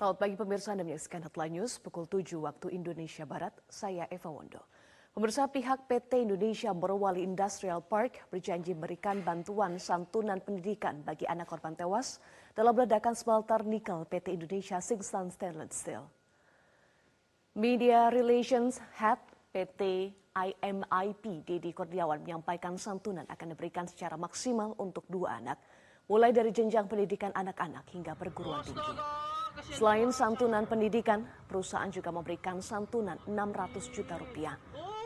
Selamat pagi pemirsa Anda menyaksikan Headline News pukul 7 waktu Indonesia Barat. Saya Eva Wondo. Pemirsa pihak PT Indonesia Morowali Industrial Park berjanji memberikan bantuan santunan pendidikan bagi anak korban tewas dalam ledakan smelter nikel PT Indonesia Singstan Stainless Steel. Media Relations Head PT IMIP Dedi Kurniawan menyampaikan santunan akan diberikan secara maksimal untuk dua anak, mulai dari jenjang pendidikan anak-anak hingga perguruan tinggi. Selain santunan pendidikan, perusahaan juga memberikan santunan 600 juta rupiah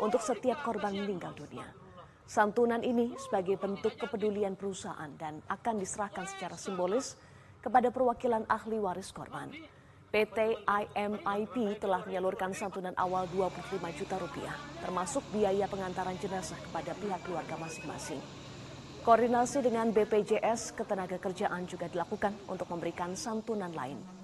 untuk setiap korban meninggal dunia. Santunan ini sebagai bentuk kepedulian perusahaan dan akan diserahkan secara simbolis kepada perwakilan ahli waris korban. PT IMIP telah menyalurkan santunan awal 25 juta rupiah, termasuk biaya pengantaran jenazah kepada pihak keluarga masing-masing. Koordinasi dengan BPJS Ketenagakerjaan juga dilakukan untuk memberikan santunan lain.